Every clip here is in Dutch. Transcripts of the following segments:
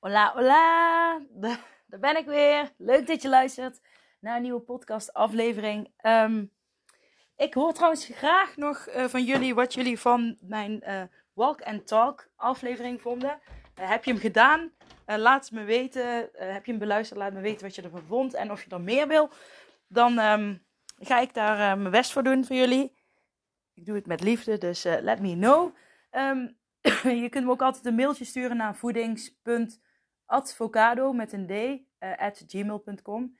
Hola, hola! Daar ben ik weer. Leuk dat je luistert naar een nieuwe podcast aflevering. Um, ik hoor trouwens graag nog uh, van jullie wat jullie van mijn uh, Walk and Talk aflevering vonden. Uh, heb je hem gedaan? laat het me weten. heb je hem beluisterd? Laat me weten wat je ervan vond. En of je er meer wil. Dan um, ga ik daar mijn best voor doen voor jullie. Ik doe het met liefde, dus let me know. Um, je kunt me ook altijd een mailtje sturen naar voedings.advocado met een d at gmail.com.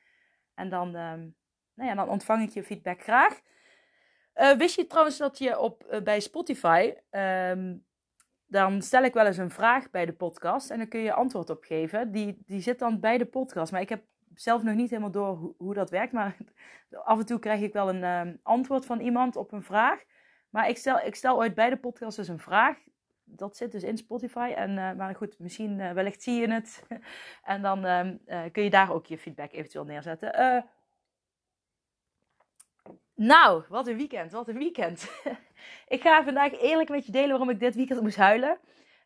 En dan, um, nou ja, dan ontvang ik je feedback graag. Uh, wist je trouwens dat je op, uh, bij Spotify, um, dan stel ik wel eens een vraag bij de podcast en dan kun je antwoord op geven. Die, die zit dan bij de podcast. Maar ik heb zelf nog niet helemaal door hoe, hoe dat werkt. Maar af en toe krijg ik wel een um, antwoord van iemand op een vraag. Maar ik stel, ik stel ooit bij de podcast dus een vraag. Dat zit dus in Spotify. En, uh, maar goed, misschien uh, wellicht zie je het. en dan uh, kun je daar ook je feedback eventueel neerzetten. nou, wat een weekend, wat een weekend. ik ga vandaag eerlijk met je delen waarom ik dit weekend moest huilen.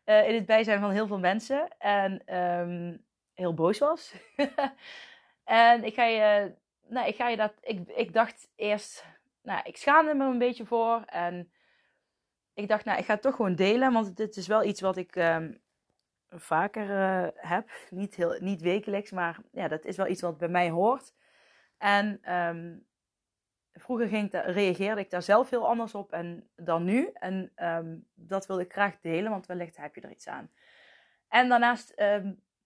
in het bijzijn van heel veel mensen. En um, heel boos was. en ik ga je, nou, ik ga je dat, ik, ik dacht eerst, nou, ik schaamde me een beetje voor. En ik dacht, nou, ik ga het toch gewoon delen. Want dit is wel iets wat ik um, vaker uh, heb. Niet, heel, niet wekelijks, maar ja, dat is wel iets wat bij mij hoort. En um, vroeger ging ik reageerde ik daar zelf heel anders op en, dan nu. En um, dat wilde ik graag delen, want wellicht heb je er iets aan. En daarnaast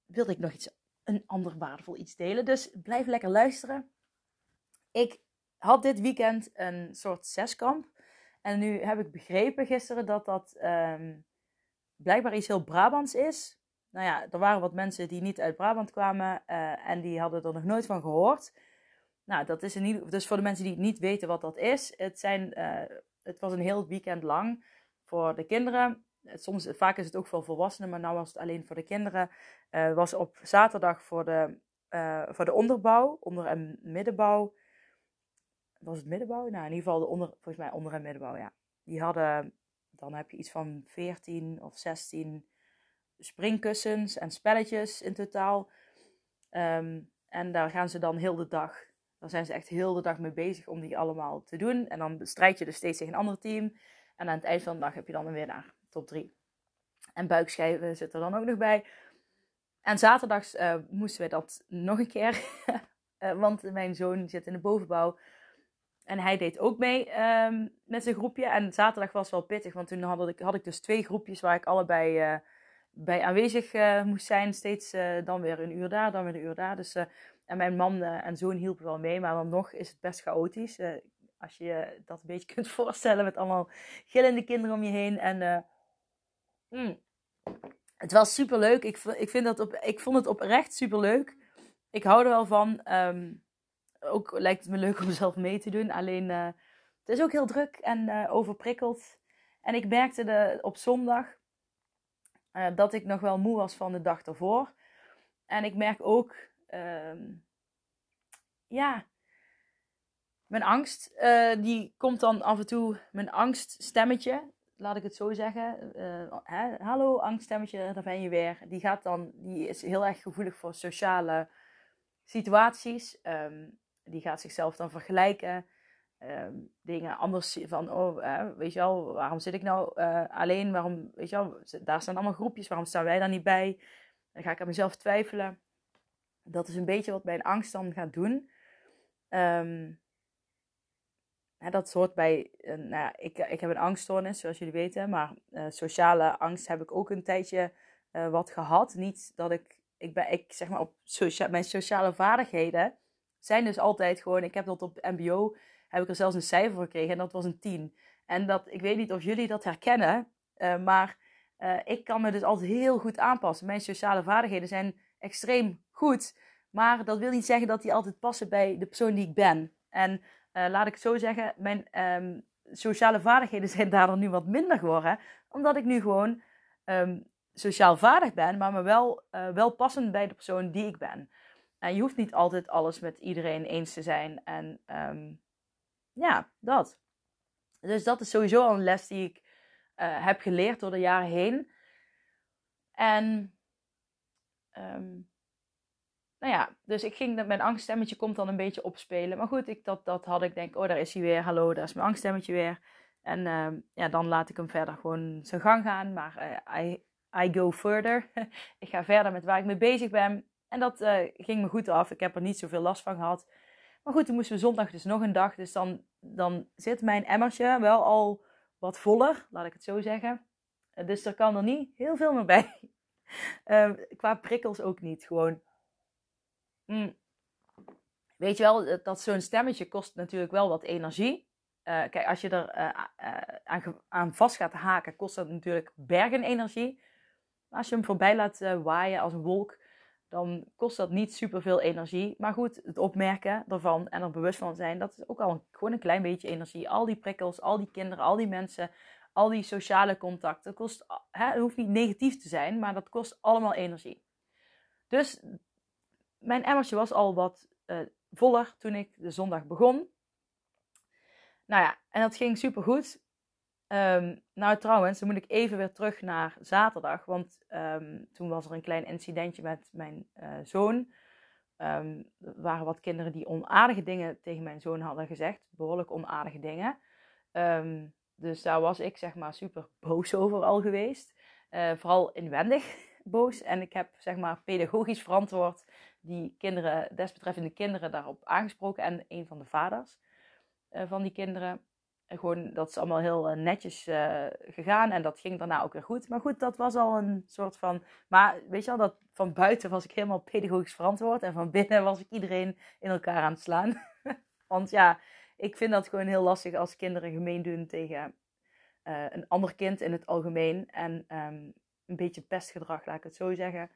wilde ik nog iets, een ander waardevol iets delen. Dus blijf lekker luisteren. Ik had dit weekend een soort zeskamp. En nu heb ik begrepen gisteren dat dat um, blijkbaar iets heel Brabants is. Nou ja, er waren wat mensen die niet uit Brabant kwamen uh, en die hadden er nog nooit van gehoord. Nou, dat is in ieder dus voor de mensen die niet weten wat dat is. Het, zijn, uh, het was een heel weekend lang voor de kinderen. Soms, vaak is het ook voor volwassenen, maar nu was het alleen voor de kinderen. Uh, was op zaterdag voor de, voor de onderbouw, onder- en middenbouw was het middenbouw? Nou, in ieder geval de onder, volgens mij onder- en middenbouw, ja. Die hadden, dan heb je iets van 14 of 16 springkussens en spelletjes in totaal. Um, en daar gaan ze dan heel de dag, daar zijn ze echt heel de dag mee bezig om die allemaal te doen. En dan strijd je dus steeds tegen een ander team. En aan het eind van de dag heb je dan een winnaar, top 3. En buikschijven zit er dan ook nog bij. En zaterdags uh, moesten we dat nog een keer. uh, want mijn zoon zit in de bovenbouw. En hij deed ook mee um, met zijn groepje. En zaterdag was wel pittig, want toen had ik, had ik dus twee groepjes waar ik allebei uh, bij aanwezig uh, moest zijn. Steeds uh, dan weer een uur daar, dan weer een uur daar. Dus, en mijn man en zoon hielpen wel mee, maar dan nog is het best chaotisch. als je je dat een beetje kunt voorstellen met allemaal gillende kinderen om je heen. En mm, het was super leuk. Ik, ik, vind dat op, ik vond het oprecht super leuk. Ik hou er wel van. Um, ook lijkt het me leuk om zelf mee te doen. Alleen uh, het is ook heel druk en uh, overprikkeld. En ik merkte de, op zondag uh, dat ik nog wel moe was van de dag ervoor. En ik merk ook, ja, mijn angst, die komt dan af en toe, mijn angststemmetje, laat ik het zo zeggen. Hallo angststemmetje, daar ben je weer. Die gaat dan, die is heel erg gevoelig voor sociale situaties. Um, die gaat zichzelf dan vergelijken. Um, dingen anders van, oh, uh, weet je wel, waarom zit ik nou uh, alleen? Waarom, weet je wel, daar staan allemaal groepjes, waarom staan wij daar niet bij? Dan ga ik aan mezelf twijfelen. Dat is een beetje wat mijn angst dan gaat doen. Hè, dat hoort bij, nou ik, ik heb een angststoornis, zoals jullie weten, maar sociale angst heb ik ook een tijdje wat gehad. Niet dat ik, ik ben, ik zeg maar op mijn sociale vaardigheden zijn dus altijd gewoon, ik heb dat op MBO heb ik er zelfs een cijfer voor gekregen en dat was een 10. En dat, ik weet niet of jullie dat herkennen, uh, maar uh, ik kan me dus altijd heel goed aanpassen. Mijn sociale vaardigheden zijn extreem goed, maar dat wil niet zeggen dat die altijd passen bij de persoon die ik ben. En uh, laat ik het zo zeggen, mijn um, sociale vaardigheden zijn daardoor nu wat minder geworden, omdat ik nu gewoon um, sociaal vaardig ben, maar me wel, wel passend bij de persoon die ik ben. En je hoeft niet altijd alles met iedereen eens te zijn. En um, ja, dat. Dus dat is sowieso al een les die ik uh, heb geleerd door de jaren heen. En um, nou ja, dus ik ging, mijn angststemmetje komt dan een beetje opspelen. Maar goed, ik, dat, dat had ik denk, oh daar is hij weer, hallo, daar is mijn angststemmetje weer. En uh, ja, dan laat ik hem verder gewoon zijn gang gaan. Maar uh, I, I go further. ik ga verder met waar ik mee bezig ben. En dat uh, ging me goed af. Ik heb er niet zoveel last van gehad. Maar goed, toen moesten we zondag dus nog een dag. Dus dan, dan zit mijn emmertje wel al wat voller, laat ik het zo zeggen. dus er kan er niet heel veel meer bij. Ehm, qua prikkels ook niet. Gewoon Mm. Weet je wel, dat zo'n stemmetje kost natuurlijk wel wat energie. Uh, kijk, als je er uh, uh, aan, aan, vast gaat haken, kost dat natuurlijk bergen energie. Maar als je hem voorbij laat waaien als een wolk, dan kost dat niet superveel energie. Maar goed, het opmerken ervan en er bewust van zijn, dat is ook al gewoon een klein beetje energie. Al die prikkels, al die kinderen, al die mensen, al die sociale contacten, kost, hè, het hoeft niet negatief te zijn, maar dat kost allemaal energie. Dus mijn emmertje was al wat uh, voller toen ik de zondag begon. Nou ja, en dat ging super goed. Um, nou trouwens, dan moet ik even weer terug naar zaterdag. Want um, toen was er een klein incidentje met mijn uh, zoon. Um, er waren wat kinderen die onaardige dingen tegen mijn zoon hadden gezegd. Behoorlijk onaardige dingen. dus daar was ik zeg maar super boos over al geweest. Uh, vooral inwendig boos. En ik heb zeg maar pedagogisch verantwoord die kinderen, desbetreffende kinderen daarop aangesproken. En een van de vaders uh, van die kinderen. Gewoon, dat is allemaal heel uh, netjes uh, gegaan. En dat ging daarna ook weer goed. Maar goed, dat was al een soort van. Maar weet je wel, dat van buiten was ik helemaal pedagogisch verantwoord. En van binnen was ik iedereen in elkaar aan het slaan. Want ja, ik vind dat gewoon heel lastig als kinderen gemeen doen tegen een ander kind in het algemeen. En um, een beetje pestgedrag, laat ik het zo zeggen.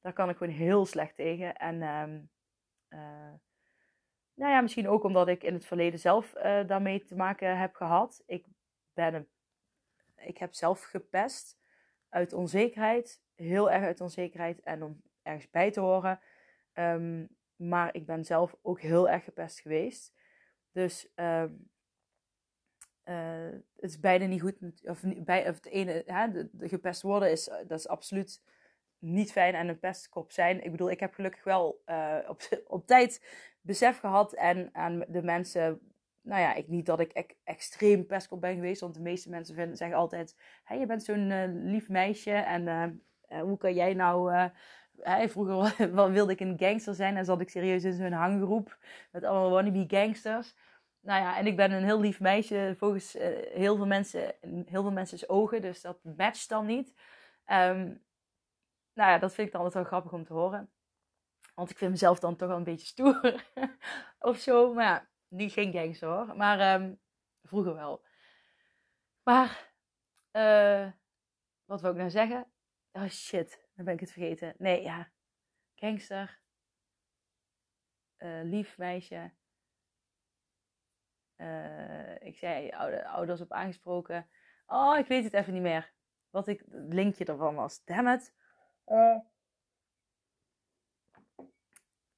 Daar kan ik gewoon heel slecht tegen. En uh, nou ja, misschien ook omdat ik in het verleden zelf uh, daarmee te maken heb gehad. Ik, ben een, ik heb zelf gepest uit onzekerheid. Heel erg uit onzekerheid en om ergens bij te horen. Um, maar ik ben zelf ook heel erg gepest geweest. Dus um, uh, het is bijna niet goed. Of, bij, of het ene, hè, gepest worden is, dat is absoluut niet fijn en een pestkop zijn. Ik bedoel, ik heb gelukkig wel op, op tijd besef gehad en aan de mensen. Nou ja, ik, niet dat ik extreem pestkop ben geweest, want de meeste mensen vinden, zeggen altijd: hey, je bent zo'n uh, lief meisje en uh, hoe kan jij nou. Vroeger wilde ik een gangster zijn en zat ik serieus in zo'n hanggroep met allemaal wannabe gangsters. Nou ja, en ik ben een heel lief meisje volgens heel veel mensen, heel veel mensen's ogen, dus dat matcht dan niet. Um, nou ja, dat vind ik dan altijd wel grappig om te horen. Want ik vind mezelf dan toch wel een beetje stoer. of zo. Maar ja, nu geen gangster hoor. Maar um, vroeger wel. Maar, uh, wat wil ik nou zeggen? Oh shit, dan ben ik het vergeten. Nee, ja. Gangster. Uh, lief meisje. Uh, ik zei ouders op aangesproken. Oh, ik weet het even niet meer. Wat ik, het linkje ervan was. Damn it. Uh,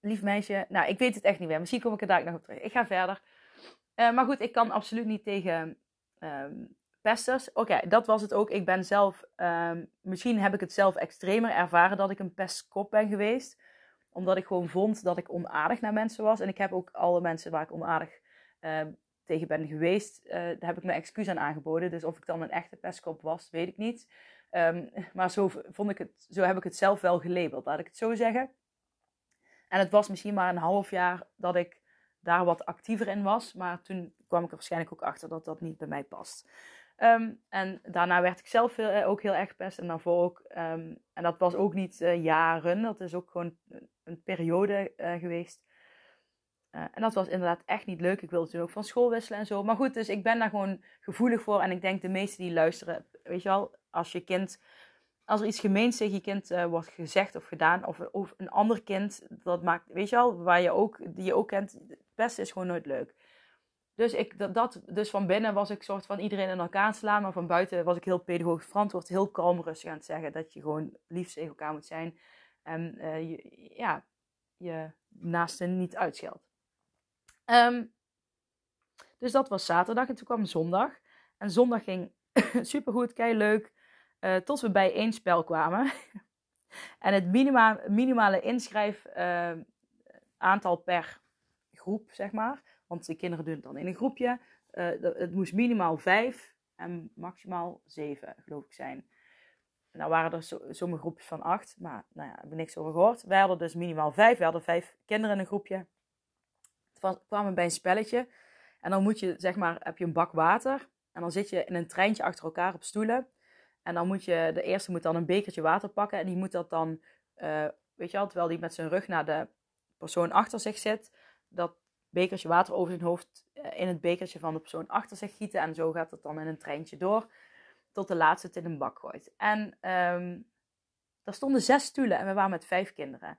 lief meisje. Nou, ik weet het echt niet meer. Misschien kom ik er daar nog op terug. Ik ga verder. Uh, maar goed, ik kan absoluut niet tegen um, pesters. Oké, dat was het ook. Ik ben zelf, um, misschien heb ik het zelf extremer ervaren dat ik een pestkop ben geweest. Omdat ik gewoon vond dat ik onaardig naar mensen was. En ik heb ook alle mensen waar ik onaardig uh, tegen ben geweest, uh, daar heb ik mijn excuus aan aangeboden. Dus of ik dan een echte pestkop was, weet ik niet. Maar zo, vond ik het, zo heb ik het zelf wel gelabeld, laat ik het zo zeggen. En het was misschien maar een half jaar dat ik daar wat actiever in was. Maar toen kwam ik er waarschijnlijk ook achter dat dat niet bij mij past. Um, en daarna werd ik zelf eh, ook heel erg gepest. En daarvoor ook. Um, en dat was ook niet uh, jaren. Dat is ook gewoon een periode uh, geweest. Eh, en dat was inderdaad echt niet leuk. Ik wilde toen ook van school wisselen en zo. Maar goed, dus ik ben daar gewoon gevoelig voor. En ik denk de meesten die luisteren, weet je wel, als je kind, als er iets gemeens tegen je kind uh, wordt gezegd of gedaan, of, of, een ander kind, dat maakt, weet je wel, waar je ook, die je ook kent, het beste is gewoon nooit leuk. Dus, ik, dat, dat, dus van binnen was ik soort van iedereen in elkaar slaan, maar van buiten was ik heel pedagogisch verantwoord, heel kalm rustig aan het zeggen dat je gewoon liefst tegen elkaar moet zijn. En uh, je, ja, je naasten niet uitscheldt. Um, dus dat was zaterdag en toen kwam zondag. En zondag ging supergoed, kei leuk. Uh, tot we bij één spel kwamen. en het minima, minimale inschrijf uh, aantal per groep, zeg maar. Want de kinderen doen het dan in een groepje. Uh, het moest minimaal vijf en maximaal zeven, geloof ik, zijn. Nou waren er sommige groepjes van acht, maar nou ja, heb ik niks over gehoord. Wij hadden dus minimaal vijf. We hadden vijf kinderen in een groepje. Toen kwamen bij een spelletje. En dan moet je, zeg maar, heb je een bak water. En dan zit je in een treintje achter elkaar op stoelen. En dan moet je, de eerste moet dan een bekertje water pakken. En die moet dat dan, uh, weet je wel, terwijl die met zijn rug naar de persoon achter zich zit. Dat bekertje water over zijn hoofd uh, in het bekertje van de persoon achter zich gieten. En zo gaat het dan in een treintje door. Tot de laatste het in een bak gooit. En um, ehm, er stonden zes stoelen en we waren met vijf kinderen.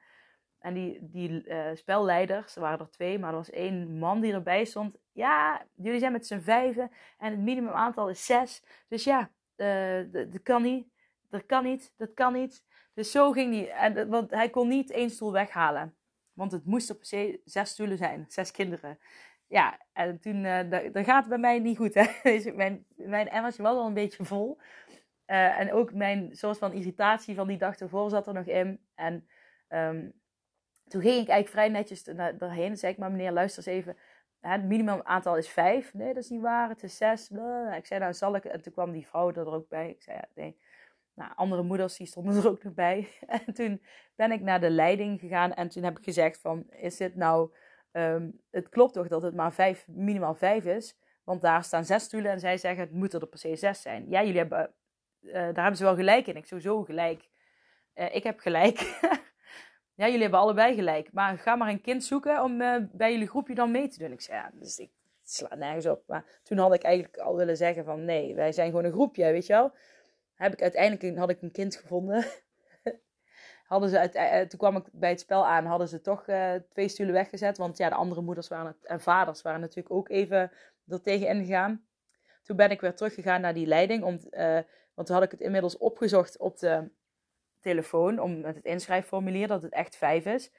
En die, die uh, spelleiders, er waren er twee, maar er was één man die erbij stond. Ja, jullie zijn met z'n vijven en het minimum aantal is zes. Dus ja, dat kan niet. Dat kan niet, dat kan niet. Dus zo ging hij. En, want hij kon niet één stoel weghalen. Want het moest per se zes stoelen zijn, zes kinderen. Ja, en toen, uh, dat, gaat bij mij niet goed. Hè? Dus mijn, mijn was al een beetje vol. Uh, en ook mijn soort van irritatie van die dag ervoor zat er nog in. En um, toen ging ik eigenlijk vrij netjes daarheen. zei ik, maar meneer, luister eens even. Het minimum aantal is vijf. Nee, dat is niet waar. Het is zes. Ik zei, nou zal ik... En toen kwam die vrouw er ook bij. Ik zei, ja, nee. Nou, andere moeders die stonden er ook nog bij. En toen ben ik naar de leiding gegaan. En toen heb ik gezegd van, is dit nou... Um, het klopt toch dat het maar vijf, minimaal vijf is? Want daar staan zes stoelen. En zij zeggen, het moeten er per se zes zijn. Ja, jullie hebben... Uh, daar hebben ze wel gelijk in. Ik sowieso gelijk. Uh, ik heb gelijk. Ja, jullie hebben allebei gelijk. Maar ga maar een kind zoeken om uh, bij jullie groepje dan mee te doen. Ik zei, ja, dus ik sla nergens op. Maar toen had ik eigenlijk al willen zeggen van, nee, wij zijn gewoon een groepje, weet je wel. Heb ik uiteindelijk had ik een kind gevonden. hadden ze uit, uh, toen kwam ik bij het spel aan, hadden ze toch twee stoelen weggezet. Want ja, de andere moeders waren, en vaders waren natuurlijk ook even er tegen ingegaan. Toen ben ik weer teruggegaan naar die leiding. Om, want toen had ik het inmiddels opgezocht op de telefoon om met het inschrijfformulier dat het echt vijf is.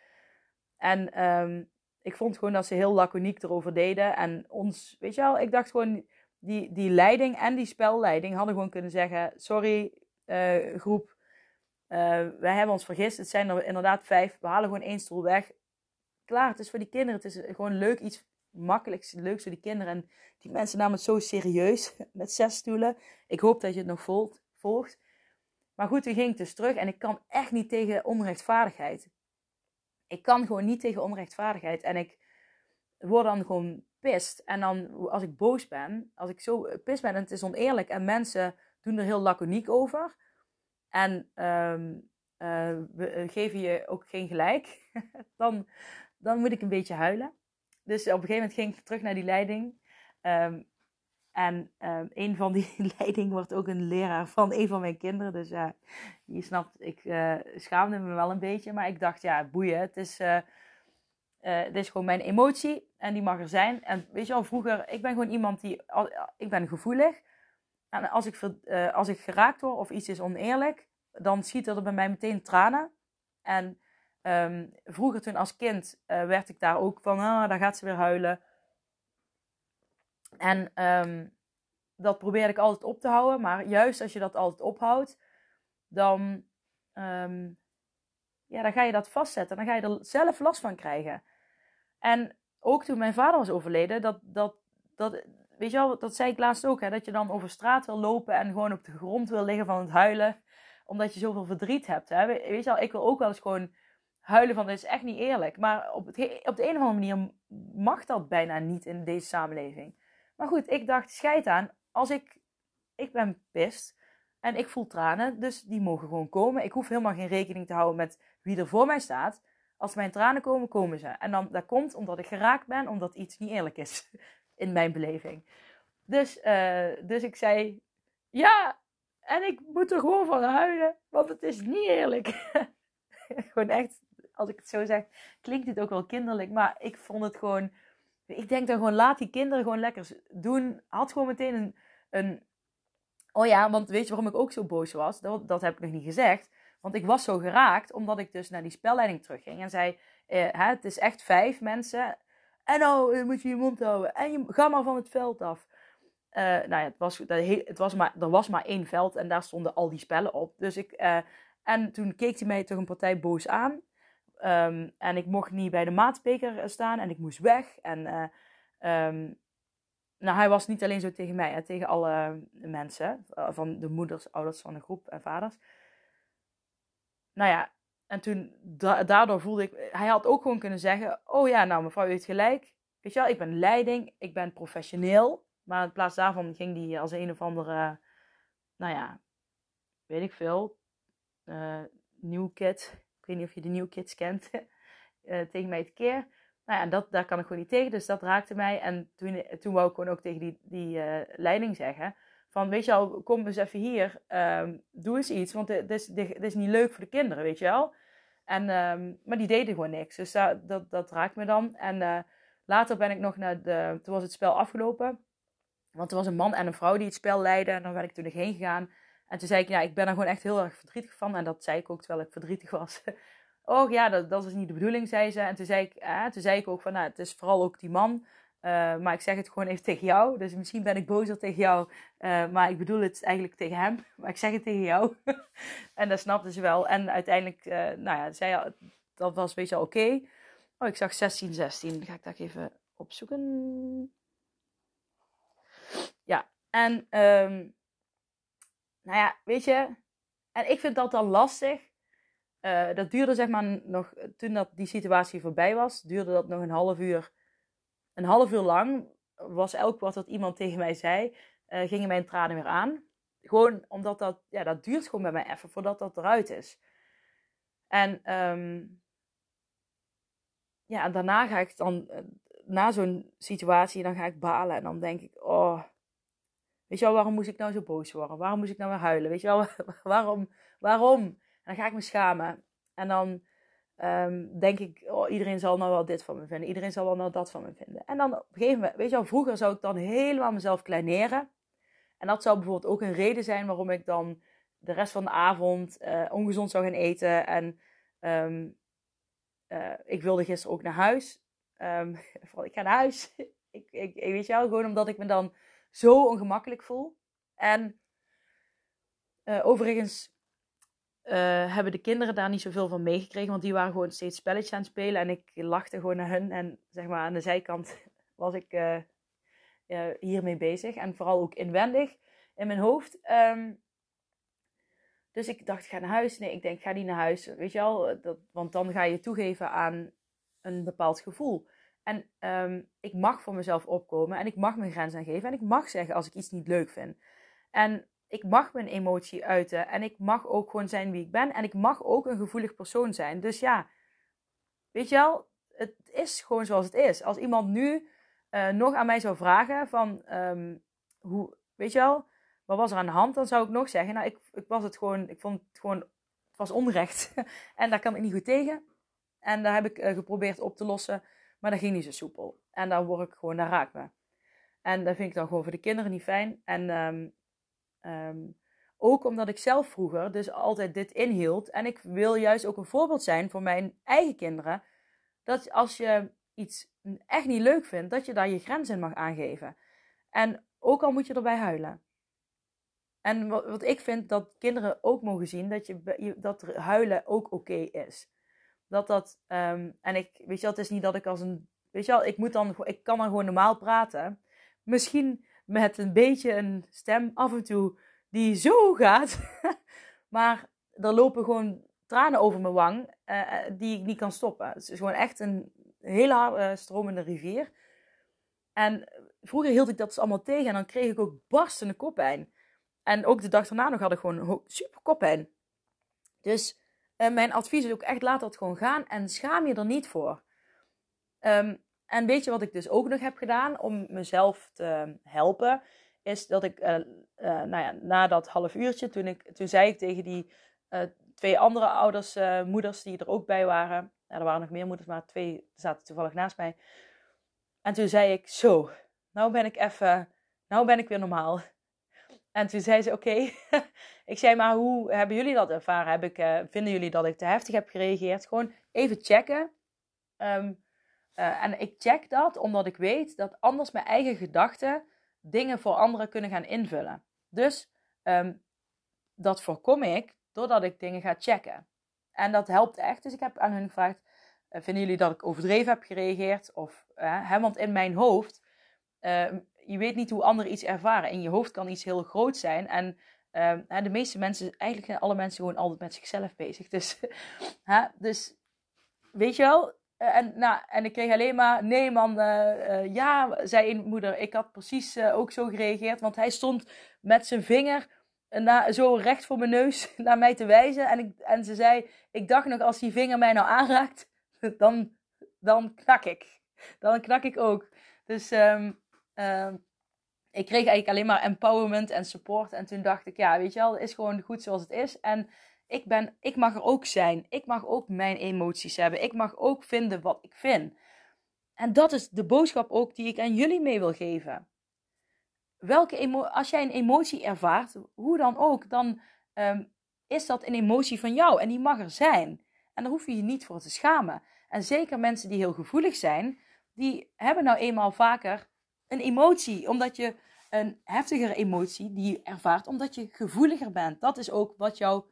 En um, ik vond gewoon dat ze heel laconiek erover deden. En ons, weet je wel, ik dacht gewoon, die, die leiding en die spelleiding hadden gewoon kunnen zeggen: Sorry, uh, groep, uh, wij hebben ons vergist. Het zijn er inderdaad vijf. We halen gewoon één stoel weg. Klaar, het is voor die kinderen. Het is gewoon leuk, iets makkelijks, leuks voor die kinderen. En die mensen namen het zo serieus met zes stoelen. Ik hoop dat je het nog volgt. Maar goed, toen ging ik dus terug en ik kan echt niet tegen onrechtvaardigheid. Ik kan gewoon niet tegen onrechtvaardigheid. En ik word dan gewoon pist. En dan, als ik boos ben, als ik zo pist ben en het is oneerlijk en mensen doen er heel laconiek over. En um, uh, geven je ook geen gelijk. dan, dan moet ik een beetje huilen. Dus op een gegeven moment ging ik terug naar die leiding. Um, en uh, een van die leiding wordt ook een leraar van een van mijn kinderen. Dus ja, je snapt, ik uh, schaamde me wel een beetje. Maar ik dacht, ja, boeien. Het is, uh, het is gewoon mijn emotie en die mag er zijn. En weet je wel, vroeger, ik ben gewoon iemand die, ik ben gevoelig. En als ik, als ik geraakt word of iets is oneerlijk, dan schieten er bij mij meteen tranen. En um, vroeger toen als kind werd ik daar ook van, ah, daar gaat ze weer huilen. En um, dat probeer ik altijd op te houden. Maar juist als je dat altijd ophoudt, dan, um, ja, dan ga je dat vastzetten. Dan ga je er zelf last van krijgen. En ook toen mijn vader was overleden, dat, dat, dat, weet je wel, dat zei ik laatst ook, hè, dat je dan over straat wil lopen en gewoon op de grond wil liggen van het huilen, omdat je zoveel verdriet hebt. Hè. Weet je wel, ik wil ook wel eens gewoon huilen van, dit is echt niet eerlijk. Maar op, het, op de een of andere manier mag dat bijna niet in deze samenleving. Maar goed, ik dacht, scheid aan. Als ik, ik ben pist en ik voel tranen, dus die mogen gewoon komen. Ik hoef helemaal geen rekening te houden met wie er voor mij staat. Als mijn tranen komen, komen ze. En dan, dat komt omdat ik geraakt ben, omdat iets niet eerlijk is. In mijn beleving. Dus, uh, dus ik zei, ja, en ik moet er gewoon van huilen, want het is niet eerlijk. gewoon echt, als ik het zo zeg, klinkt het ook wel kinderlijk. Maar ik vond het gewoon, ik denk dan gewoon, laat die kinderen gewoon lekker doen. Had gewoon meteen een, een oh ja, want weet je waarom ik ook zo boos was? Dat, dat heb ik nog niet gezegd. Want ik was zo geraakt, omdat ik dus naar die spelleiding terugging. En zei, eh, het is echt vijf mensen. En nou moet je je mond houden. En je, ga maar van het veld af. Uh, nou ja, het was, het was maar, er was maar één veld en daar stonden al die spellen op. Dus ik, uh, en toen keek hij mij toch een partij boos aan. Um, en ik mocht niet bij de maatspeker staan en ik moest weg. En um, nou, hij was niet alleen zo tegen mij, tegen alle mensen. Van de moeders, ouders van de groep en vaders. Nou ja, en toen, daardoor voelde ik... Hij had ook gewoon kunnen zeggen... Oh ja, nou mevrouw, u heeft gelijk. Weet je wel, ik ben leiding, ik ben professioneel. Maar in plaats daarvan ging hij als een of andere... Nou ja, weet ik veel. Uh, New Kid. Weet niet of je de New Kids kent. uh, tegen mij te keer. Nou ja, dat, daar kan ik gewoon niet tegen. Dus dat raakte mij. En toen, toen wou ik gewoon ook tegen die, die uh, leiding zeggen. Van, weet je wel, kom eens even hier. Um, doe eens iets. Want dit is, is niet leuk voor de kinderen, weet je wel. En, um, maar die deden gewoon niks. Dus dat, dat, raakt me dan. En later ben ik nog naar de... Toen was het spel afgelopen. Want er was een man en een vrouw die het spel leidden. En dan ben ik toen nog heen gegaan. En toen zei ik, ja, ik ben er gewoon echt heel erg verdrietig van. En dat zei ik ook terwijl ik verdrietig was. Oh ja, dat, dat is niet de bedoeling, zei ze. En toen zei ik, eh, toen zei ik ook van, nou, het is vooral ook die man. Uh, maar ik zeg het gewoon even tegen jou. Dus misschien ben ik bozer tegen jou. Uh, maar ik bedoel het eigenlijk tegen hem. Maar ik zeg het tegen jou. en dat snapte ze wel. En uiteindelijk, nou ja, zei, dat was weet je oké. Okay. Oh, ik zag 16, 16. Dan ga ik dat even opzoeken. Ja, en um, nou ja, weet je. En ik vind dat dan lastig. Uh, dat duurde zeg maar nog, toen dat die situatie voorbij was, duurde dat nog een half uur. Een half uur lang was elk woord dat iemand tegen mij zei, uh, gingen mijn tranen weer aan. Gewoon omdat dat, ja, dat duurt gewoon bij mij even voordat dat eruit is. En um, ja, en daarna ga ik dan, uh, na zo'n situatie, dan ga ik balen en dan denk ik, oh, weet je wel, waarom moest ik nou zo boos worden? Waarom moest ik nou weer huilen? Weet je wel, waarom, waarom? dan ga ik me schamen. En dan um, denk ik, oh, iedereen zal nou wel dit van me vinden. Iedereen zal wel nou dat van me vinden. En dan op een gegeven moment, weet je wel, vroeger zou ik dan helemaal mezelf kleineren. En dat zou bijvoorbeeld ook een reden zijn waarom ik dan de rest van de avond uh, ongezond zou gaan eten. En um, uh, ik wilde gisteren ook naar huis. Um, ik ga naar huis. ik, ik, weet je wel, gewoon omdat ik me dan zo ongemakkelijk voel. En uh, overigens uh, hebben de kinderen daar niet zoveel van meegekregen. Want die waren gewoon steeds spelletjes aan het spelen. En ik lachte gewoon naar hun. En zeg maar aan de zijkant was ik uh, hiermee bezig. En vooral ook inwendig in mijn hoofd. Um, dus ik dacht, ga naar huis. Nee, ik denk, ga niet naar huis. Weet je wel, dat, want dan ga je toegeven aan een bepaald gevoel. En um, ik mag voor mezelf opkomen. En ik mag mijn grens aangeven. En ik mag zeggen als ik iets niet leuk vind. En ik mag mijn emotie uiten en ik mag ook gewoon zijn wie ik ben en ik mag ook een gevoelig persoon zijn. Dus ja, weet je wel, het is gewoon zoals het is. Als iemand nu uh, nog aan mij zou vragen van, um, hoe, weet je wel, wat was er aan de hand? Dan zou ik nog zeggen, nou, ik, ik was het gewoon, ik vond het gewoon, het was onrecht. en daar kan ik niet goed tegen. En daar heb ik uh, geprobeerd op te lossen, maar dat ging niet zo soepel. En daar word ik gewoon, raak me. En dat vind ik dan gewoon voor de kinderen niet fijn. En um, Um, ook omdat ik zelf vroeger dus altijd dit inhield. En ik wil juist ook een voorbeeld zijn voor mijn eigen kinderen. Dat als je iets echt niet leuk vindt, dat je daar je grenzen in mag aangeven. En ook al moet je erbij huilen. En wat, ik vind dat kinderen ook mogen zien, dat, je, dat huilen ook oké is. Dat dat, um, en ik, weet je het is niet dat ik als een, weet je wel, ik moet dan, ik kan dan gewoon normaal praten. Misschien met een beetje een stem af en toe die zo gaat. maar er lopen gewoon tranen over mijn wang uh, die ik niet kan stoppen. Het is gewoon echt een hele uh, stromende rivier. En vroeger hield ik dat dus allemaal tegen en dan kreeg ik ook barstende koppijn. En ook de dag daarna nog had ik gewoon super koppijn. Dus uh, mijn advies is ook echt laat dat gewoon gaan en schaam je er niet voor. Ehm, en weet je wat ik dus ook nog heb gedaan om mezelf te helpen? Is dat ik, uh, nou ja, na dat half uurtje, toen, ik, toen zei ik tegen die twee andere ouders, moeders die er ook bij waren. Er waren nog meer moeders, maar twee zaten toevallig naast mij. En toen zei ik, zo, nou ben ik even, nou ben ik weer normaal. En toen zei ze, oké. ik zei, maar hoe hebben jullie dat ervaren? Heb ik, uh, vinden jullie dat ik te heftig heb gereageerd? Gewoon even checken. Um, uh, en ik check dat omdat ik weet dat anders mijn eigen gedachten dingen voor anderen kunnen gaan invullen. Dus um, dat voorkom ik doordat ik dingen ga checken. En dat helpt echt. Dus ik heb aan hun gevraagd, uh, vinden jullie dat ik overdreven heb gereageerd? Of, hè, want in mijn hoofd uh, je weet niet hoe anderen iets ervaren. In je hoofd kan iets heel groot zijn. En uh, de meeste mensen, eigenlijk zijn alle mensen gewoon altijd met zichzelf bezig. Dus, uh, dus weet je wel? Uh, en, nou, en ik kreeg alleen maar, nee man, uh, ja, zei een moeder, ik had precies ook zo gereageerd. Want hij stond met zijn vinger na, zo recht voor mijn neus naar mij te wijzen. En, ik, en ze zei, ik dacht nog, als die vinger mij nou aanraakt, dan, dan knak ik. Dan knak ik ook. Dus um, ik kreeg eigenlijk alleen maar empowerment en support. En toen dacht ik, ja, weet je wel, het is gewoon goed zoals het is. En ik, ben, ik mag er ook zijn. Ik mag ook mijn emoties hebben. Ik mag ook vinden wat ik vind. En dat is de boodschap ook die ik aan jullie mee wil geven. Welke als jij een emotie ervaart, hoe dan ook, dan um, is dat een emotie van jou en die mag er zijn. En daar hoef je je niet voor te schamen. En zeker mensen die heel gevoelig zijn, die hebben nou eenmaal vaker een emotie, omdat je een heftigere emotie die je ervaart, omdat je gevoeliger bent. Dat is ook wat jou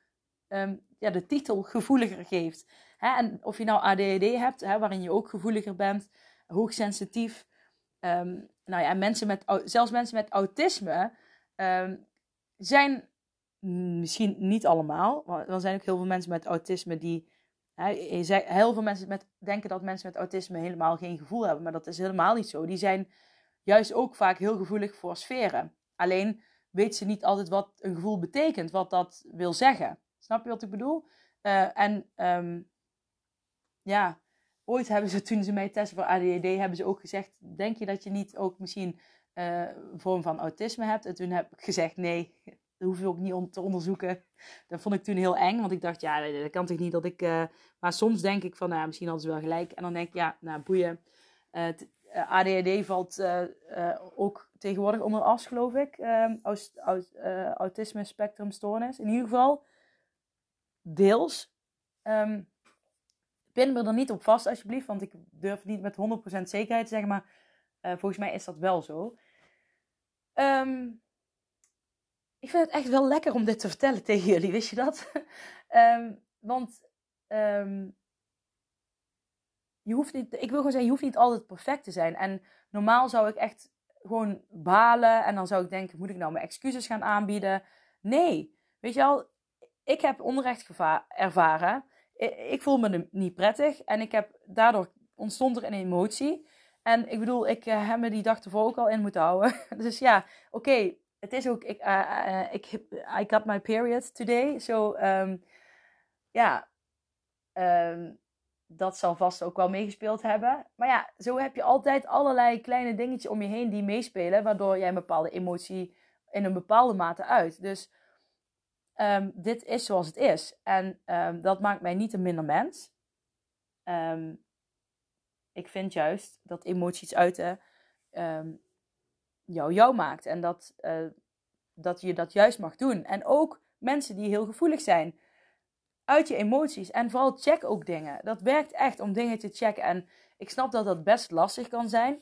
um, ja, de titel gevoeliger geeft. En of je nou ADHD hebt, waarin je ook gevoeliger bent, hoogsensitief. Um, nou ja, mensen met, zelfs mensen met autisme um, zijn misschien niet allemaal, maar er zijn ook heel veel mensen met autisme die. Heel veel mensen met, denken dat mensen met autisme helemaal geen gevoel hebben, maar dat is helemaal niet zo. Die zijn juist ook vaak heel gevoelig voor sferen. Alleen weet ze niet altijd wat een gevoel betekent, wat dat wil zeggen. Snap je wat ik bedoel? Uh, en um, ja, ooit hebben ze toen ze mij testen voor ADHD, hebben ze ook gezegd: Denk je dat je niet ook misschien uh, een vorm van autisme hebt? En toen heb ik gezegd: Nee, dat hoef je ook niet te onderzoeken. Dat vond ik toen heel eng, want ik dacht: Ja, dat kan toch niet dat ik. Uh, maar soms denk ik van: nou, misschien hadden ze wel gelijk. En dan denk ik: Ja, nou, boeien. ADHD valt uh, uh, ook tegenwoordig onder as, geloof ik. Aut autisme spectrumstoornis. In ieder geval, deels. Um, pin me er niet op vast, alsjeblieft, want ik durf niet met 100% zekerheid te zeggen, maar volgens mij is dat wel zo. Um, ik vind het echt wel lekker om dit te vertellen tegen jullie, wist je dat? want je hoeft niet, ik wil gewoon zeggen, je hoeft niet altijd perfect te zijn. En normaal zou ik echt gewoon balen en dan zou ik denken, moet ik nou mijn excuses gaan aanbieden? Nee, weet je wel, ik heb onrecht ervaren. Ik voel me niet prettig en ik heb, daardoor ontstond er een emotie. En ik bedoel, ik uh, heb me die dag ervoor ook al in moeten houden. dus ja, oké, het is ook, ik, uh, uh, ik, I got my period today. So, um, ja, um, dat zal vast ook wel meegespeeld hebben. Maar ja, zo heb je altijd allerlei kleine dingetjes om je heen die meespelen, waardoor jij een bepaalde emotie in een bepaalde mate uit. Dus um, dit is zoals het is. En um, dat maakt mij niet een minder mens. Um, ik vind juist dat emoties uiten jou jou maakt. En dat, uh, dat je dat juist mag doen. En ook mensen die heel gevoelig zijn uit je emoties. En vooral check ook dingen. Dat werkt echt om dingen te checken. En ik snap dat dat best lastig kan zijn.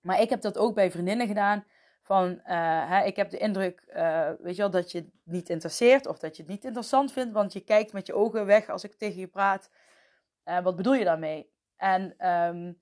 Maar ik heb dat ook bij vriendinnen gedaan. Van, uh, hè, ik heb de indruk, uh, weet je wel, dat je het niet interesseert. Of dat je het niet interessant vindt. Want je kijkt met je ogen weg als ik tegen je praat. Uh, wat bedoel je daarmee? En um,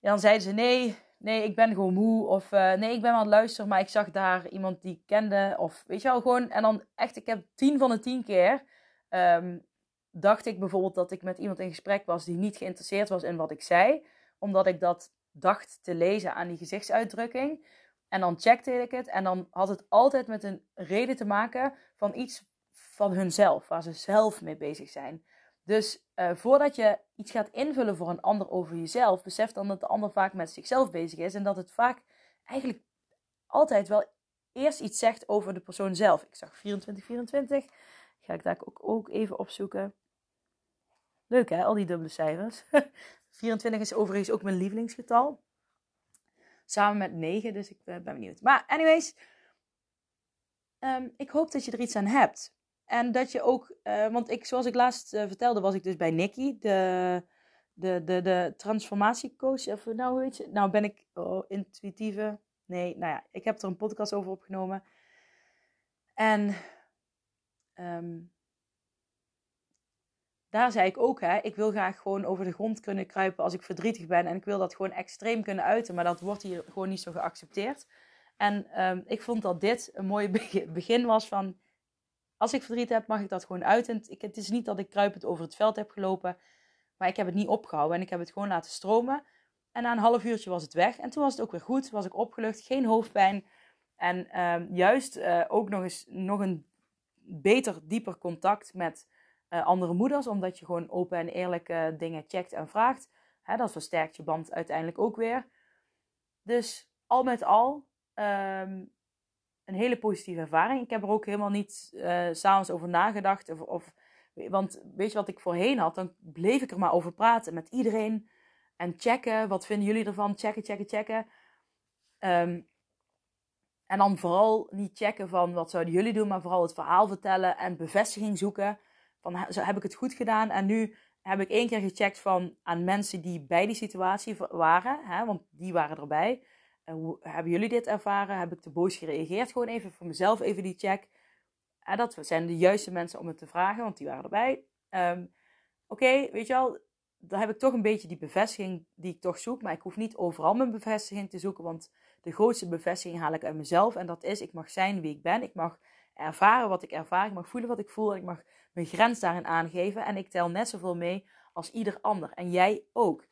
dan zeiden ze, nee, nee, ik ben gewoon moe. Of nee, ik ben aan het luisteren, maar ik zag daar iemand die ik kende. Of weet je wel, gewoon. En dan echt, ik heb tien van de tien keer um, dacht ik bijvoorbeeld dat ik met iemand in gesprek was die niet geïnteresseerd was in wat ik zei, omdat ik dat dacht te lezen aan die gezichtsuitdrukking. En dan checkte ik het en dan had het altijd met een reden te maken van iets van hunzelf, waar ze zelf mee bezig zijn. Dus uh, voordat je iets gaat invullen voor een ander over jezelf, besef dan dat de ander vaak met zichzelf bezig is en dat het vaak eigenlijk altijd wel eerst iets zegt over de persoon zelf. Ik zag 2424. Ga ik daar ook, ook even opzoeken. Leuk hè, al die dubbele cijfers. 24 is overigens ook mijn lievelingsgetal. Samen met 9, dus ik ben benieuwd. Maar anyways, um, ik hoop dat je er iets aan hebt. En dat je ook, uh, want ik, zoals ik laatst uh, vertelde, was ik dus bij Nikki, de, de, de, de transformatiecoach. Of nou, hoe weet je? Nou, ben ik oh, intuïtieve. Nee, nou ja, ik heb er een podcast over opgenomen. En um, daar zei ik ook, hè, ik wil graag gewoon over de grond kunnen kruipen als ik verdrietig ben. En ik wil dat gewoon extreem kunnen uiten, maar dat wordt hier gewoon niet zo geaccepteerd. En um, ik vond dat dit een mooi begin was van, als ik verdriet heb, mag ik dat gewoon uiten. Ik, het is niet dat ik kruipend over het veld heb gelopen, maar ik heb het niet opgehouden en ik heb het gewoon laten stromen. En na een half uurtje was het weg en toen was het ook weer goed, was ik opgelucht, geen hoofdpijn. En um, juist uh, ook nog eens nog een beter, dieper contact met uh, andere moeders, omdat je gewoon open en eerlijk dingen checkt en vraagt. Hè, dat versterkt je band uiteindelijk ook weer. Dus al met al um, een hele positieve ervaring. Ik heb er ook helemaal niet uh, s'avonds over nagedacht. Of, of, want weet je wat ik voorheen had? Dan bleef ik er maar over praten met iedereen. En checken, wat vinden jullie ervan? Checken, checken, checken. Um, en dan vooral niet checken van wat zouden jullie doen, maar vooral het verhaal vertellen en bevestiging zoeken. Van heb ik het goed gedaan? En nu heb ik één keer gecheckt van aan mensen die bij die situatie waren, hè, want die waren erbij. Uh, hoe hebben jullie dit ervaren? Heb ik te boos gereageerd? Gewoon even voor mezelf even die check. En dat zijn de juiste mensen om het te vragen, want die waren erbij. Um, Oké, weet je wel, dan heb ik toch een beetje die bevestiging die ik toch zoek. Maar ik hoef niet overal mijn bevestiging te zoeken, want de grootste bevestiging haal ik uit mezelf. En dat is, ik mag zijn wie ik ben. Ik mag ervaren wat ik ervaar. Ik mag voelen wat ik voel. En ik mag mijn grens daarin aangeven. En ik tel net zoveel mee als ieder ander. En jij ook.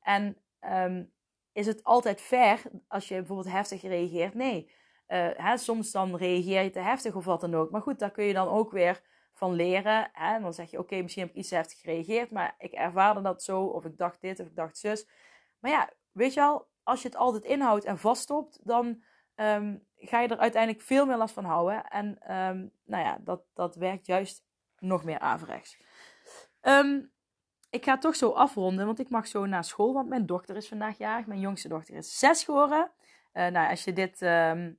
En um, is het altijd fair als je bijvoorbeeld heftig reageert? Nee. Uh, hè, soms dan reageer je te heftig of wat dan ook. Maar goed, daar kun je dan ook weer van leren. Hè? En dan zeg je, oké, misschien heb ik iets heftig gereageerd, maar ik ervaarde dat zo, of ik dacht dit, of ik dacht zus. Maar ja, weet je al, als je het altijd inhoudt en vaststopt, dan um, ga je er uiteindelijk veel meer last van houden. En um, nou ja, dat, dat werkt juist nog meer averechts. Um, ik ga toch zo afronden, want ik mag zo naar school, want mijn dochter is vandaag jarig. Mijn jongste dochter is zes geworden. Uh, nou, als je dit uh,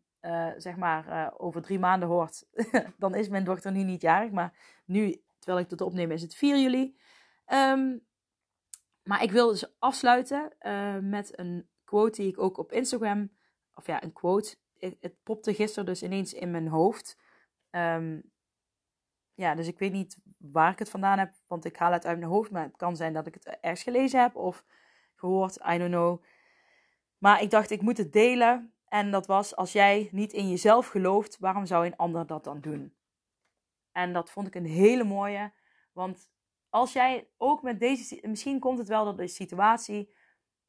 zeg maar uh, over drie maanden hoort, dan is mijn dochter nu niet jarig. Maar nu, terwijl ik het opneem, is het 4 juli. Maar ik wil dus afsluiten met een quote die ik ook op Instagram, of ja, een quote. Het, popte gisteren dus ineens in mijn hoofd. Um, ja, dus ik weet niet waar ik het vandaan heb, want ik haal het uit mijn hoofd. Maar het kan zijn dat ik het ergens gelezen heb of gehoord, I don't know. Maar ik dacht, ik moet het delen. En dat was, als jij niet in jezelf gelooft, waarom zou een ander dat dan doen? En dat vond ik een hele mooie. Want als jij ook met deze, misschien komt het wel door de situatie.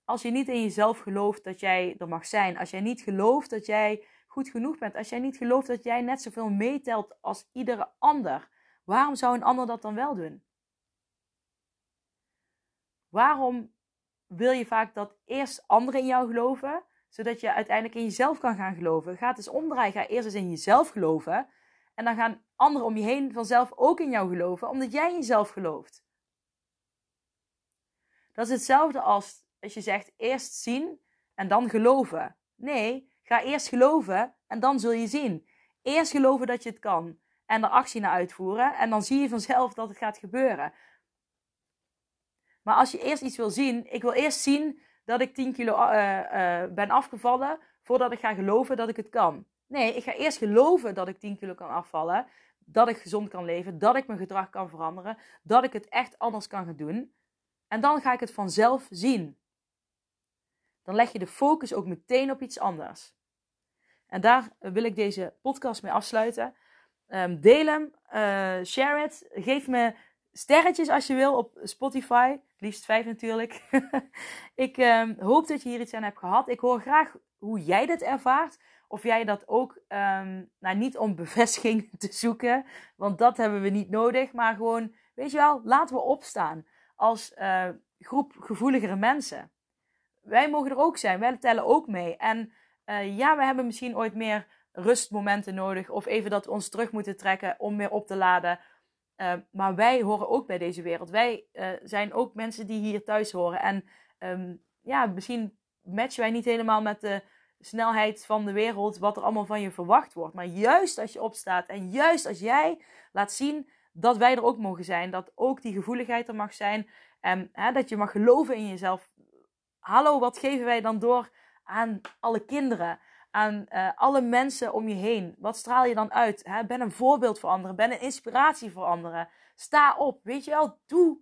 Als je niet in jezelf gelooft dat jij er mag zijn. Als jij niet gelooft dat jij goed genoeg bent. Als jij niet gelooft dat jij net zoveel meetelt als iedere ander. Waarom zou een ander dat dan wel doen? Waarom wil je vaak dat eerst anderen in jou geloven, zodat je uiteindelijk in jezelf kan gaan geloven? Ga het eens omdraaien. Ga eerst eens in jezelf geloven. En dan gaan anderen om je heen vanzelf ook in jou geloven, omdat jij in jezelf gelooft. Dat is hetzelfde als als je zegt eerst zien en dan geloven. Nee, ga eerst geloven en dan zul je zien. Eerst geloven dat je het kan en er actie naar uitvoeren. En dan zie je vanzelf dat het gaat gebeuren. Maar als je eerst iets wil zien, ik wil eerst zien dat ik 10 kilo uh, uh, ben afgevallen voordat ik ga geloven dat ik het kan. Nee, ik ga eerst geloven dat ik 10 kilo kan afvallen, dat ik gezond kan leven, dat ik mijn gedrag kan veranderen, dat ik het echt anders kan gaan doen. En dan ga ik het vanzelf zien. Dan leg je de focus ook meteen op iets anders. En daar wil ik deze podcast mee afsluiten. Um, deel hem, uh, share it. Geef me sterretjes als je wil op Spotify. Liefst vijf natuurlijk. ik um, hoop dat je hier iets aan hebt gehad. Ik hoor graag hoe jij dit ervaart. of jij dat ook, ehm, nou niet om bevestiging te zoeken, want dat hebben we niet nodig, maar gewoon, weet je wel, laten we opstaan als uh, groep gevoeligere mensen. Wij mogen er ook zijn, wij tellen ook mee. En uh, ja, we hebben misschien ooit meer rustmomenten nodig of even dat we ons terug moeten trekken om weer op te laden. Uh, maar wij horen ook bij deze wereld. Wij zijn ook mensen die hier thuis horen. En um, ja, misschien matchen wij niet helemaal met de snelheid van de wereld, wat er allemaal van je verwacht wordt. Maar juist als je opstaat en juist als jij laat zien dat wij er ook mogen zijn, dat ook die gevoeligheid er mag zijn en hè, dat je mag geloven in jezelf. Hallo, wat geven wij dan door aan alle kinderen, aan uh, alle mensen om je heen? Wat straal je dan uit? Hè? Ben een voorbeeld voor anderen, ben een inspiratie voor anderen. Sta op, weet je wel, doe,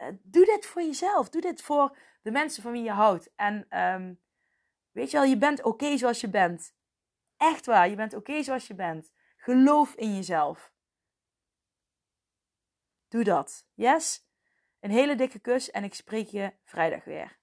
uh, doe dit voor jezelf, doe dit voor de mensen van wie je houdt. En um, weet je wel, je bent oké zoals je bent. Echt waar, je bent oké zoals je bent. Geloof in jezelf. Doe dat. Yes? Een hele dikke kus en ik spreek je vrijdag weer.